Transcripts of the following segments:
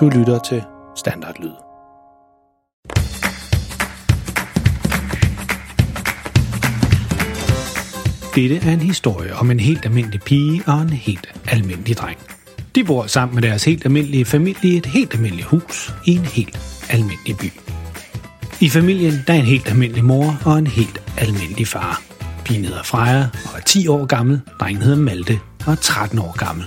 Du lytter til Standardlyd. Dette er en historie om en helt almindelig pige og en helt almindelig dreng. De bor sammen med deres helt almindelige familie i et helt almindeligt hus i en helt almindelig by. I familien der er en helt almindelig mor og en helt almindelig far. Pigen hedder Freja og er 10 år gammel, drengen hedder Malte og er 13 år gammel.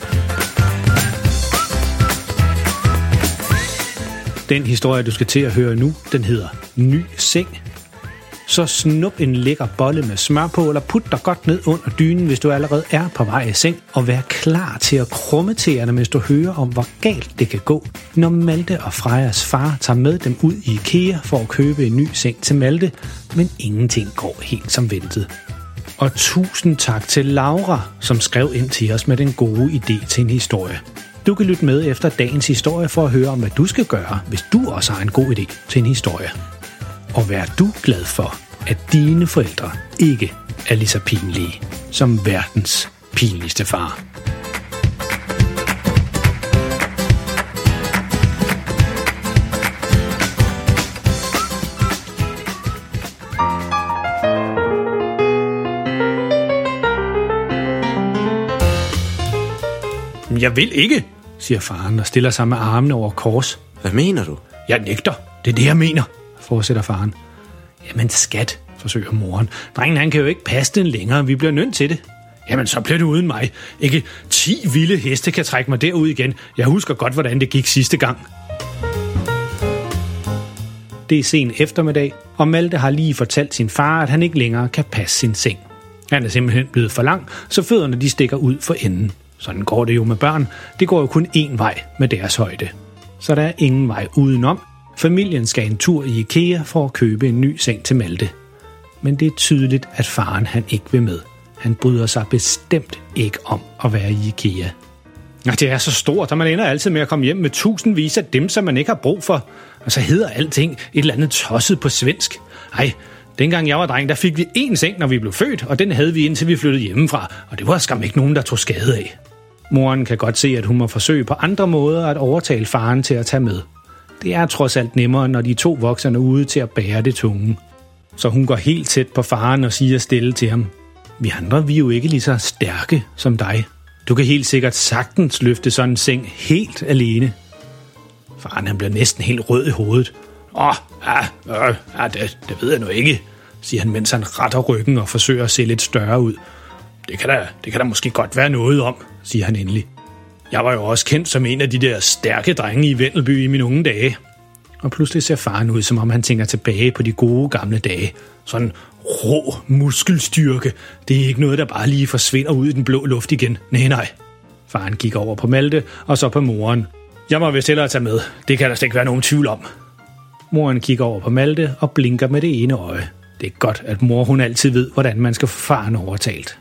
Den historie, du skal til at høre nu, den hedder Ny Seng. Så snup en lækker bolle med smør på, eller put dig godt ned under dynen, hvis du allerede er på vej i seng, og vær klar til at krumme tæerne, mens du hører om, hvor galt det kan gå, når Malte og Frejas far tager med dem ud i IKEA for at købe en ny seng til Malte, men ingenting går helt som ventet. Og tusind tak til Laura, som skrev ind til os med den gode idé til en historie. Du kan lytte med efter dagens historie for at høre om, hvad du skal gøre, hvis du også har en god idé til en historie. Og vær du glad for, at dine forældre ikke er lige så pinlige som verdens pinligste far. Jeg vil ikke, siger faren og stiller sig med armene over kors. Hvad mener du? Jeg nægter. Det er det, jeg mener, fortsætter faren. Jamen skat, forsøger moren. Drengen han kan jo ikke passe den længere, vi bliver nødt til det. Jamen så bliver du uden mig. Ikke 10 vilde heste kan trække mig derud igen. Jeg husker godt, hvordan det gik sidste gang. Det er sen eftermiddag, og Malte har lige fortalt sin far, at han ikke længere kan passe sin seng. Han er simpelthen blevet for lang, så fødderne de stikker ud for enden. Sådan går det jo med børn. Det går jo kun én vej med deres højde. Så der er ingen vej udenom. Familien skal en tur i IKEA for at købe en ny seng til Malte. Men det er tydeligt, at faren han ikke vil med. Han bryder sig bestemt ikke om at være i IKEA. Og det er så stort, at man ender altid med at komme hjem med tusindvis af dem, som man ikke har brug for. Og så hedder alting et eller andet tosset på svensk. Ej, dengang jeg var dreng, der fik vi én seng, når vi blev født, og den havde vi indtil vi flyttede hjemmefra. Og det var skam ikke nogen, der tog skade af. Moren kan godt se, at hun må forsøge på andre måder at overtale faren til at tage med. Det er trods alt nemmere, når de to voksne er ude til at bære det tunge. Så hun går helt tæt på faren og siger stille til ham. Vi andre vi er jo ikke lige så stærke som dig. Du kan helt sikkert sagtens løfte sådan en seng helt alene. Faren han bliver næsten helt rød i hovedet. Åh, ah, ah, ah, det, det ved jeg nu ikke, siger han, mens han retter ryggen og forsøger at se lidt større ud. Det kan, der, det kan der måske godt være noget om, siger han endelig. Jeg var jo også kendt som en af de der stærke drenge i Vendelby i mine unge dage. Og pludselig ser faren ud, som om han tænker tilbage på de gode gamle dage. Sådan rå muskelstyrke. Det er ikke noget, der bare lige forsvinder ud i den blå luft igen. Nej, nej. Faren gik over på Malte, og så på moren. Jeg må vist hellere tage med. Det kan der slet ikke være nogen tvivl om. Moren kigger over på Malte og blinker med det ene øje. Det er godt, at mor hun altid ved, hvordan man skal få faren overtalt.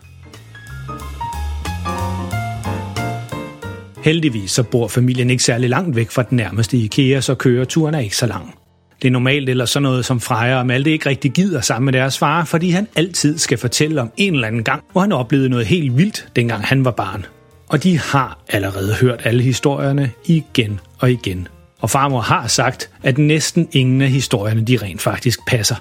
Heldigvis så bor familien ikke særlig langt væk fra den nærmeste IKEA, så køreturen er ikke så lang. Det er normalt eller sådan noget som Freja og Malte ikke rigtig gider sammen med deres far, fordi han altid skal fortælle om en eller anden gang, hvor han oplevede noget helt vildt, dengang han var barn. Og de har allerede hørt alle historierne igen og igen. Og farmor har sagt, at næsten ingen af historierne de rent faktisk passer.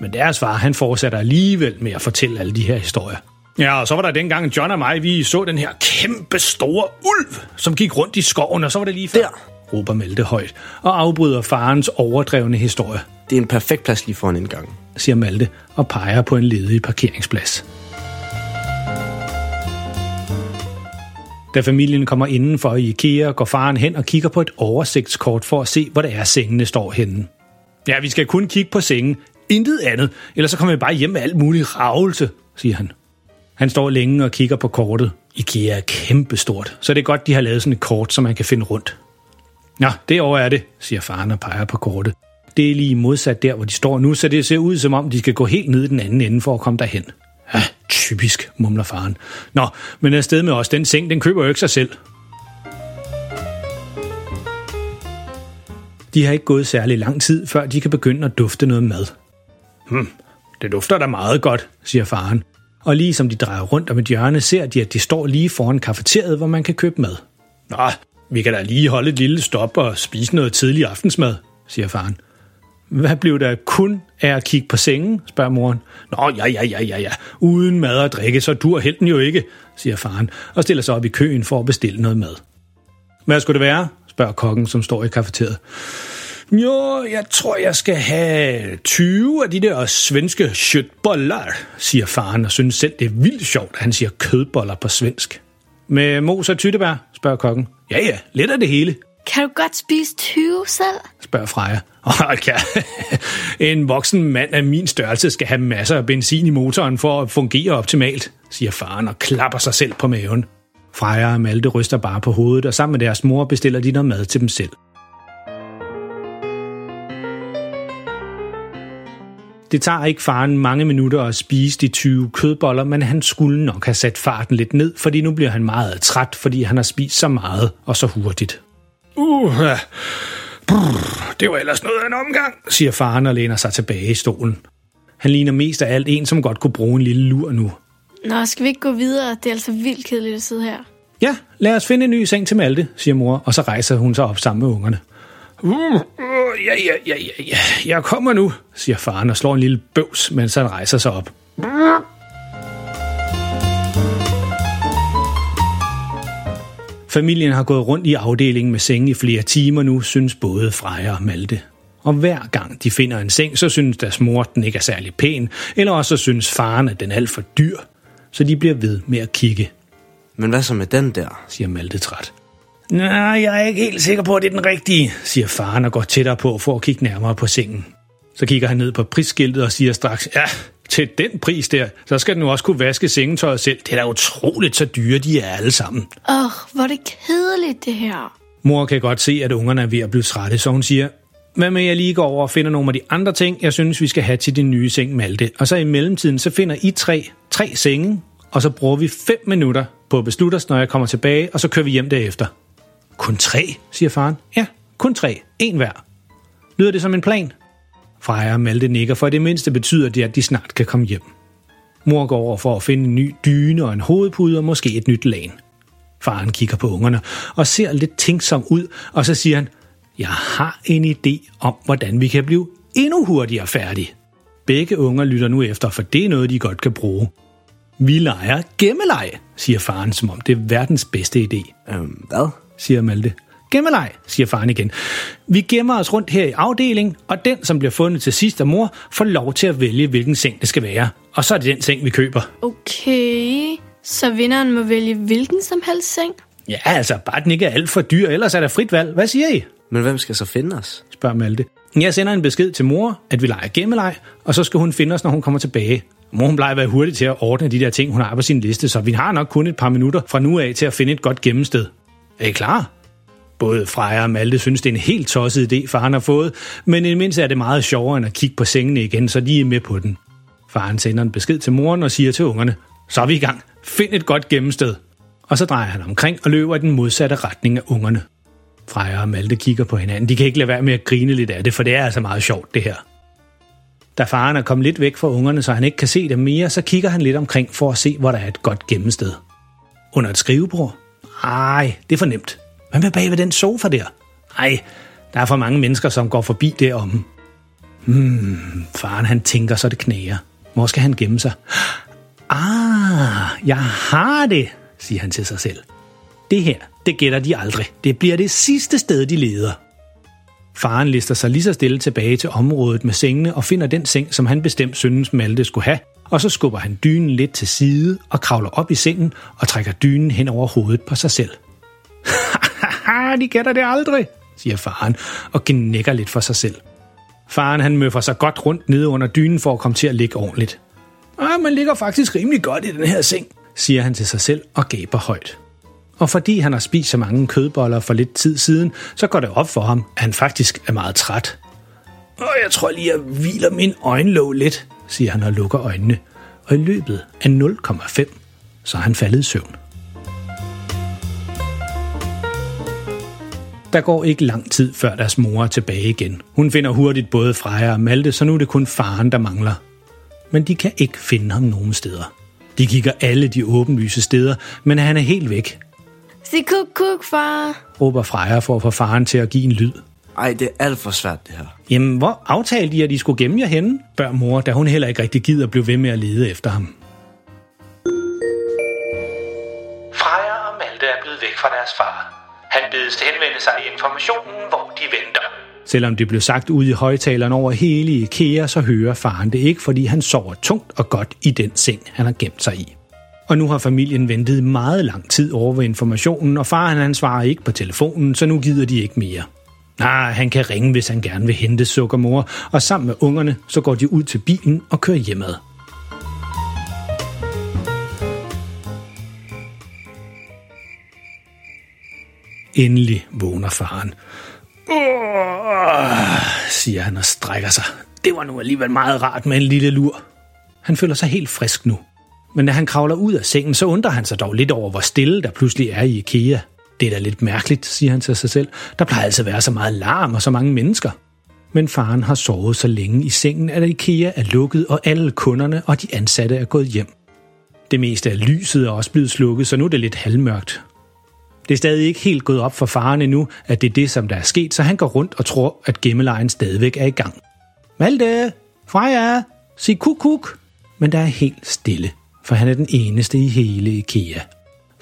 Men deres far han fortsætter alligevel med at fortælle alle de her historier. Ja, og så var der dengang John og mig, vi så den her kæmpe store ulv, som gik rundt i skoven, og så var det lige før. Der. råber Malte højt, og afbryder farens overdrevne historie, Det er en perfekt plads lige foran indgangen. siger Malte og peger på en ledig parkeringsplads. Da familien kommer indenfor i IKEA, går faren hen og kigger på et oversigtskort for at se, hvor det er, sengene står henne. Ja, vi skal kun kigge på sengen. Intet andet, ellers så kommer vi bare hjem med alt muligt ravelse, siger han. Han står længe og kigger på kortet. IKEA er kæmpestort, så det er godt, de har lavet sådan et kort, så man kan finde rundt. Nå, derovre er det, siger faren og peger på kortet. Det er lige modsat der, hvor de står nu, så det ser ud som om, de skal gå helt ned i den anden ende for at komme derhen. Ja, typisk, mumler faren. Nå, men afsted med os, den seng, den køber jo ikke sig selv. De har ikke gået særlig lang tid, før de kan begynde at dufte noget mad. Hmm, det dufter da meget godt, siger faren. Og lige som de drejer rundt om et hjørne, ser de, at de står lige foran kafeteriet, hvor man kan købe mad. Nå, vi kan da lige holde et lille stop og spise noget tidlig aftensmad, siger faren. Hvad blev der kun af at kigge på sengen, spørger moren. Nå, ja, ja, ja, ja, ja. Uden mad og drikke, så dur helten jo ikke, siger faren, og stiller sig op i køen for at bestille noget mad. Hvad skulle det være, spørger kokken, som står i kafeteriet. Jo, jeg tror, jeg skal have 20 af de der svenske köttbollar, siger faren, og synes selv, det er vildt sjovt, at han siger kødboller på svensk. Med mos og tyttebær, spørger kokken. Ja, ja, lidt af det hele, Kan du godt spise 20 selv? spørger Freja. Hold ja. En voksen mand af min størrelse skal have masser af benzin i motoren for at fungere optimalt, siger faren og klapper sig selv på maven. Freja og Malte ryster bare på hovedet, og sammen med deres mor bestiller de noget mad til dem selv. Det tager ikke faren mange minutter at spise de 20 kødboller, men han skulle nok have sat farten lidt ned, fordi nu bliver han meget træt, fordi han har spist så meget og så hurtigt. Uh, brr, det var ellers noget af en omgang, siger faren og læner sig tilbage i stolen. Han ligner mest af alt en, som godt kunne bruge en lille lur nu. Nå, skal vi ikke gå videre? Det er altså vildt kedeligt at sidde her. Ja, lad os finde en ny seng til Malte, siger mor, og så rejser hun sig op sammen med ungerne. Uh, uh, ja, ja, ja, ja, ja, jeg kommer nu, siger faren og slår en lille bøvs, mens han rejser sig op. Familien har gået rundt i afdelingen med senge i flere timer nu, synes både Freja og Malte. Og hver gang de finder en seng, så synes deres mor, den ikke er særlig pæn, eller også så synes faren, at den er alt for dyr. Så de bliver ved med at kigge, Men hvad så med den der? siger Malte træt. Nej, jeg er ikke helt sikker på, at det er den rigtige, siger faren og går tættere på for at kigge nærmere på sengen. Så kigger han ned på prisskiltet og siger straks, ja, til den pris der, så skal den jo også kunne vaske sengetøjet selv. Det er da utroligt, så dyre de er alle sammen. Åh, oh, hvor er det kedeligt, det her. Mor kan godt se, at ungerne er ved at blive trætte, så hun siger, hvad med jeg lige går over og finder nogle af de andre ting, jeg synes, vi skal have til din nye seng, Malte. Og så i mellemtiden, så finder I tre, tre senge, og så bruger vi fem minutter på at beslutte os, når jeg kommer tilbage, og så kører vi hjem derefter. Kun tre, siger faren. Ja, kun tre. En hver. Lyder det som en plan? Freja og Malte nikker, for i det mindste betyder det, at de snart kan komme hjem. Mor går over for at finde en ny dyne og en hovedpude og måske et nyt lagen. Faren kigger på ungerne og ser lidt tænksom ud, og så siger han, jeg har en idé om, hvordan vi kan blive endnu hurtigere færdige. Begge unger lytter nu efter, for det er noget, de godt kan bruge. Vi leger gemmeleg, siger faren, som om det er verdens bedste idé Øhm, hvad? Siger Malte. Gemmeleg, siger faren igen. Vi gemmer os rundt her i afdelingen, og den, som bliver fundet til sidst af mor, får lov til at vælge, hvilken seng det skal være. Og så er det den seng, vi køber. Okay, så vinderen må vælge hvilken som helst seng? Ja, altså, bare den ikke er alt for dyr, ellers er der frit valg. Hvad siger I? Men hvem skal så finde os? spørger Malte. Jeg sender en besked til mor, at vi leger gemmeleg, og så skal hun finde os, når hun kommer tilbage. Mor hun plejer at være hurtig til at ordne de der ting, hun har på sin liste, så vi har nok kun et par minutter fra nu af til at finde et godt gemmested. Er I klar? Både Freja og Malte synes, det er en helt tosset idé, faren har fået, men i mindst er det meget sjovere end at kigge på sengene igen, så de er med på den. Faren sender en besked til moren og siger til ungerne, så er vi i gang. Find et godt gemmested. Og så drejer han omkring og løber i den modsatte retning af ungerne. Freja og Malte kigger på hinanden. De kan ikke lade være med at grine lidt af det, for det er altså meget sjovt, det her. Da faren er kommet lidt væk fra ungerne, så han ikke kan se dem mere, så kigger han lidt omkring for at se, hvor der er et godt gemmested. Under et skrivebord? Ej, det er for nemt. Hvad med bag ved den sofa der? Ej, der er for mange mennesker, som går forbi derom. Hmm, faren han tænker, så det knæger. Hvor skal han gemme sig? Ah, jeg har det, siger han til sig selv. Det her, det gætter de aldrig. Det bliver det sidste sted, de leder. Faren lister sig lige så stille tilbage til området med sengene og finder den seng, som han bestemt synes Malte skulle have, og så skubber han dynen lidt til side og kravler op i sengen og trækker dynen hen over hovedet på sig selv. Haha, de gætter det aldrig, siger faren og gnækker lidt for sig selv. Faren han møffer sig godt rundt nede under dynen for at komme til at ligge ordentligt. Ah, man ligger faktisk rimelig godt i den her seng, siger han til sig selv og gaber højt. Og fordi han har spist så mange kødboller for lidt tid siden, så går det op for ham, at han faktisk er meget træt. Og jeg tror lige, jeg hviler min øjenlåg lidt, siger han og lukker øjnene. Og i løbet af 0,5, så er han faldet i søvn. Der går ikke lang tid, før deres mor er tilbage igen. Hun finder hurtigt både Freja og Malte, så nu er det kun faren, der mangler. Men de kan ikke finde ham nogen steder. De kigger alle de åbenlyse steder, men han er helt væk. Sig kuk, kuk, far. Råber Freja for at få faren til at give en lyd. Ej, det er alt for svært, det her. Jamen, hvor aftalte I, at de skulle gemme jer henne? Bør mor, da hun heller ikke rigtig gider blive ved med at lede efter ham. Freja og Malte er blevet væk fra deres far. Han bedes henvende sig i informationen, hvor de venter. Selvom det blev sagt ude i højtaleren over hele IKEA, så hører faren det ikke, fordi han sover tungt og godt i den seng, han har gemt sig i. Og nu har familien ventet meget lang tid over ved informationen, og faren han svarer ikke på telefonen, så nu gider de ikke mere. Nej, han kan ringe, hvis han gerne vil hente sukkermor, og sammen med ungerne, så går de ud til bilen og kører hjemad. Endelig vågner faren. Åh, siger han og strækker sig. Det var nu alligevel meget rart med en lille lur. Han føler sig helt frisk nu. Men da han kravler ud af sengen, så undrer han sig dog lidt over, hvor stille der pludselig er i IKEA. Det er da lidt mærkeligt, siger han til sig selv. Der plejer altså at være så meget larm og så mange mennesker. Men faren har sovet så længe i sengen, at IKEA er lukket, og alle kunderne og de ansatte er gået hjem. Det meste af lyset er også blevet slukket, så nu er det lidt halvmørkt. Det er stadig ikke helt gået op for faren endnu, at det er det, som der er sket, så han går rundt og tror, at gemmelejen stadigvæk er i gang. Malte! Freja! Sig kuk kuk! Men der er helt stille, for han er den eneste i hele IKEA.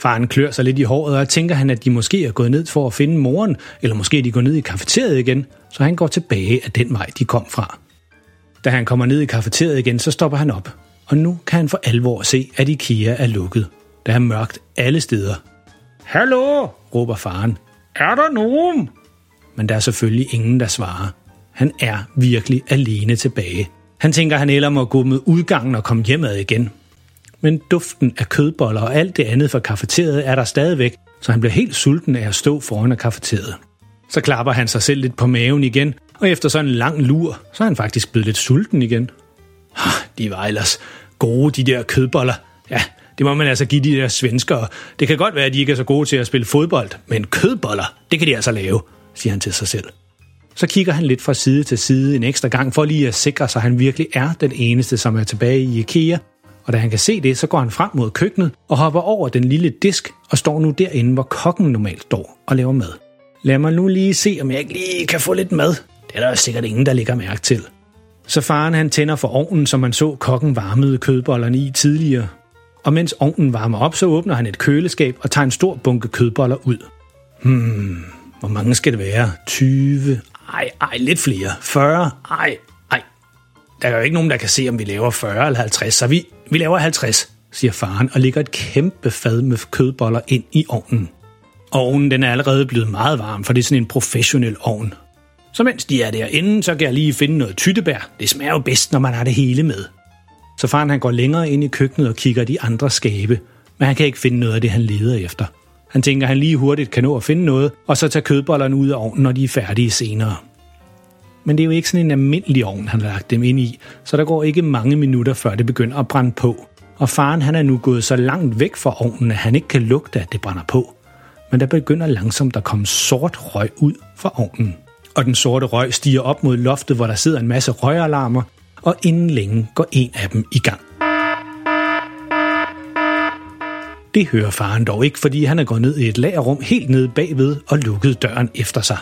Faren klør sig lidt i håret, og tænker han, at de måske er gået ned for at finde moren, eller måske de går ned i kafeteriet igen, så han går tilbage af den vej, de kom fra. Da han kommer ned i kafeteriet igen, så stopper han op, og nu kan han for alvor se, at IKEA er lukket. Der er mørkt alle steder, Hallo, råber faren. Er der nogen? Men der er selvfølgelig ingen, der svarer. Han er virkelig alene tilbage. Han tænker, han ellers må gå med udgangen og komme hjemad igen. Men duften af kødboller og alt det andet fra kafeteriet er der stadigvæk, så han bliver helt sulten af at stå foran af kafeteriet. Så klapper han sig selv lidt på maven igen, og efter sådan en lang lur, så er han faktisk blevet lidt sulten igen. De var ellers gode, de der kødboller. Ja, det må man altså give de der svenskere. Det kan godt være, at de ikke er så gode til at spille fodbold, men kødboller, det kan de altså lave, siger han til sig selv. Så kigger han lidt fra side til side en ekstra gang, for lige at sikre sig, at han virkelig er den eneste, som er tilbage i IKEA. Og da han kan se det, så går han frem mod køkkenet og hopper over den lille disk og står nu derinde, hvor kokken normalt står og laver mad. Lad mig nu lige se, om jeg ikke lige kan få lidt mad. Det er der sikkert ingen, der lægger mærke til. Så faren han tænder for ovnen, som man så kokken varmede kødbollerne i tidligere, og mens ovnen varmer op, så åbner han et køleskab og tager en stor bunke kødboller ud. Hmm, hvor mange skal det være? 20? Ej, ej, lidt flere. 40? Ej, ej. Der er jo ikke nogen, der kan se, om vi laver 40 eller 50, så vi, vi laver 50, siger faren og lægger et kæmpe fad med kødboller ind i ovnen. Ovnen den er allerede blevet meget varm, for det er sådan en professionel ovn. Så mens de er derinde, så kan jeg lige finde noget tyttebær. Det smager jo bedst, når man har det hele med. Så faren han går længere ind i køkkenet og kigger de andre skabe, men han kan ikke finde noget af det, han leder efter. Han tænker, at han lige hurtigt kan nå at finde noget, og så tage kødbollerne ud af ovnen, når de er færdige senere. Men det er jo ikke sådan en almindelig ovn, han har lagt dem ind i, så der går ikke mange minutter, før det begynder at brænde på. Og faren han er nu gået så langt væk fra ovnen, at han ikke kan lugte, at det brænder på. Men der begynder langsomt at komme sort røg ud fra ovnen. Og den sorte røg stiger op mod loftet, hvor der sidder en masse røgalarmer, og inden længe går en af dem i gang. Det hører faren dog ikke, fordi han er gået ned i et lagerrum helt nede bagved og lukket døren efter sig.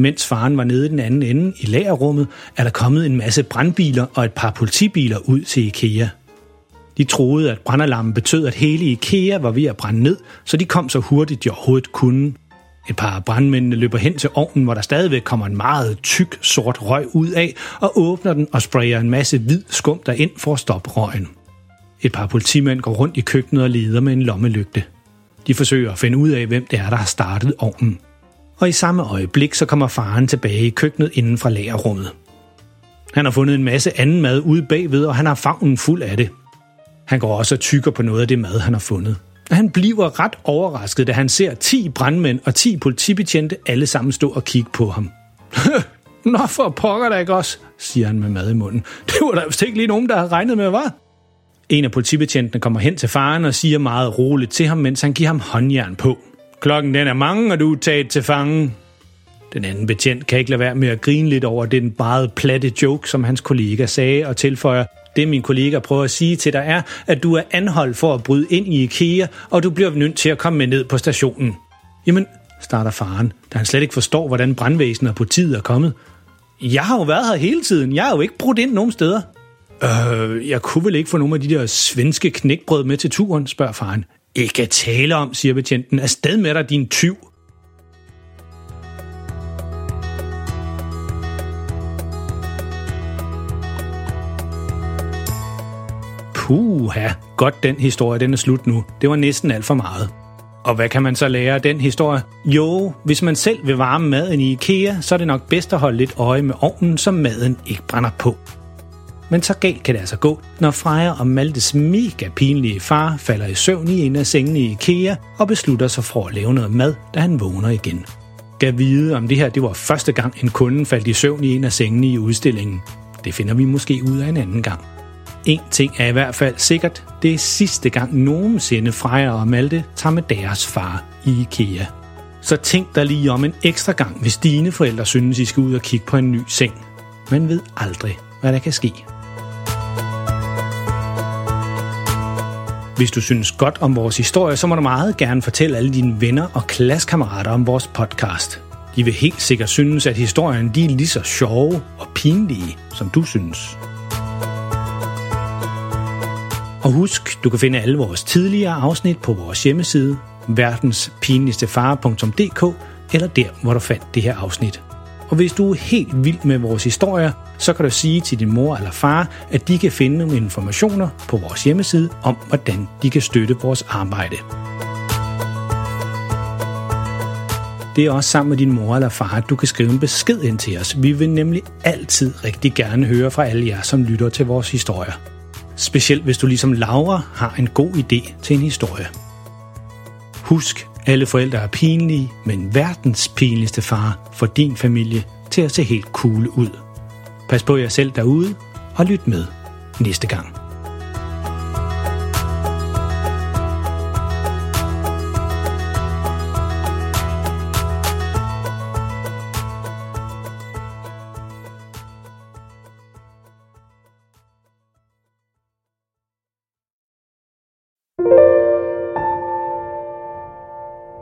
Mens faren var nede i den anden ende i lagerrummet, er der kommet en masse brandbiler og et par politibiler ud til IKEA. De troede, at brandalarmen betød, at hele IKEA var ved at brænde ned, så de kom så hurtigt de overhovedet kunne. Et par af brandmændene løber hen til ovnen, hvor der stadigvæk kommer en meget tyk sort røg ud af, og åbner den og sprayer en masse hvid skum derind for at stoppe røgen. Et par politimænd går rundt i køkkenet og leder med en lommelygte. De forsøger at finde ud af, hvem det er, der har startet ovnen. Og i samme øjeblik så kommer faren tilbage i køkkenet inden fra lagerrummet. Han har fundet en masse anden mad ude bagved, og han har favnen fuld af det. Han går også og tykker på noget af det mad, han har fundet. Han bliver ret overrasket, da han ser 10 brandmænd og 10 politibetjente alle sammen stå og kigge på ham. Nå for pokker da ikke også, siger han med mad i munden. Det var der vist ikke lige nogen, der havde regnet med, var. En af politibetjentene kommer hen til faren og siger meget roligt til ham, mens han giver ham håndjern på. Klokken den er mange, og du er taget til fangen. Den anden betjent kan ikke lade være med at grine lidt over den meget platte joke, som hans kollega sagde, og tilføjer, det min kollega prøver at sige til dig er, at du er anholdt for at bryde ind i IKEA, og du bliver nødt til at komme med ned på stationen. Jamen, starter faren, da han slet ikke forstår, hvordan brandvæsenet og politiet er kommet. Jeg har jo været her hele tiden. Jeg har jo ikke brudt ind nogen steder. Øh, jeg kunne vel ikke få nogle af de der svenske knækbrød med til turen, spørger faren. Ikke at tale om, siger betjenten. Afsted med dig, din tyv. Puha, godt den historie, den er slut nu. Det var næsten alt for meget. Og hvad kan man så lære af den historie? Jo, hvis man selv vil varme maden i IKEA, så er det nok bedst at holde lidt øje med ovnen, så maden ikke brænder på. Men så galt kan det altså gå, når Freja og Maltes mega pinlige far falder i søvn i en af sengene i IKEA og beslutter sig for at lave noget mad, da han vågner igen. Gav vide, om det her det var første gang, en kunde faldt i søvn i en af sengene i udstillingen. Det finder vi måske ud af en anden gang. En ting er i hvert fald sikkert, det er sidste gang nogensinde Freja og Malte tager med deres far i IKEA. Så tænk dig lige om en ekstra gang, hvis dine forældre synes, I skal ud og kigge på en ny seng. Man ved aldrig, hvad der kan ske. Hvis du synes godt om vores historie, så må du meget gerne fortælle alle dine venner og klassekammerater om vores podcast. De vil helt sikkert synes, at historien de er lige så sjove og pinlige, som du synes. Og husk, du kan finde alle vores tidligere afsnit på vores hjemmeside, verdenspinligstefare.dk eller der, hvor du fandt det her afsnit. Og hvis du er helt vild med vores historier, så kan du sige til din mor eller far, at de kan finde nogle informationer på vores hjemmeside om, hvordan de kan støtte vores arbejde. Det er også sammen med din mor eller far, at du kan skrive en besked ind til os. Vi vil nemlig altid rigtig gerne høre fra alle jer, som lytter til vores historier. Specielt hvis du ligesom Laura har en god idé til en historie. Husk, alle forældre er pinlige, men verdens pinligste far får din familie til at se helt cool ud. Pas på jer selv derude, og lyt med næste gang.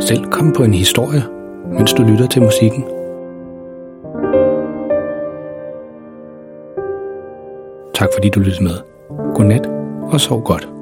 selv komme på en historie, mens du lytter til musikken. Tak fordi du lyttede med. Godnat og sov godt.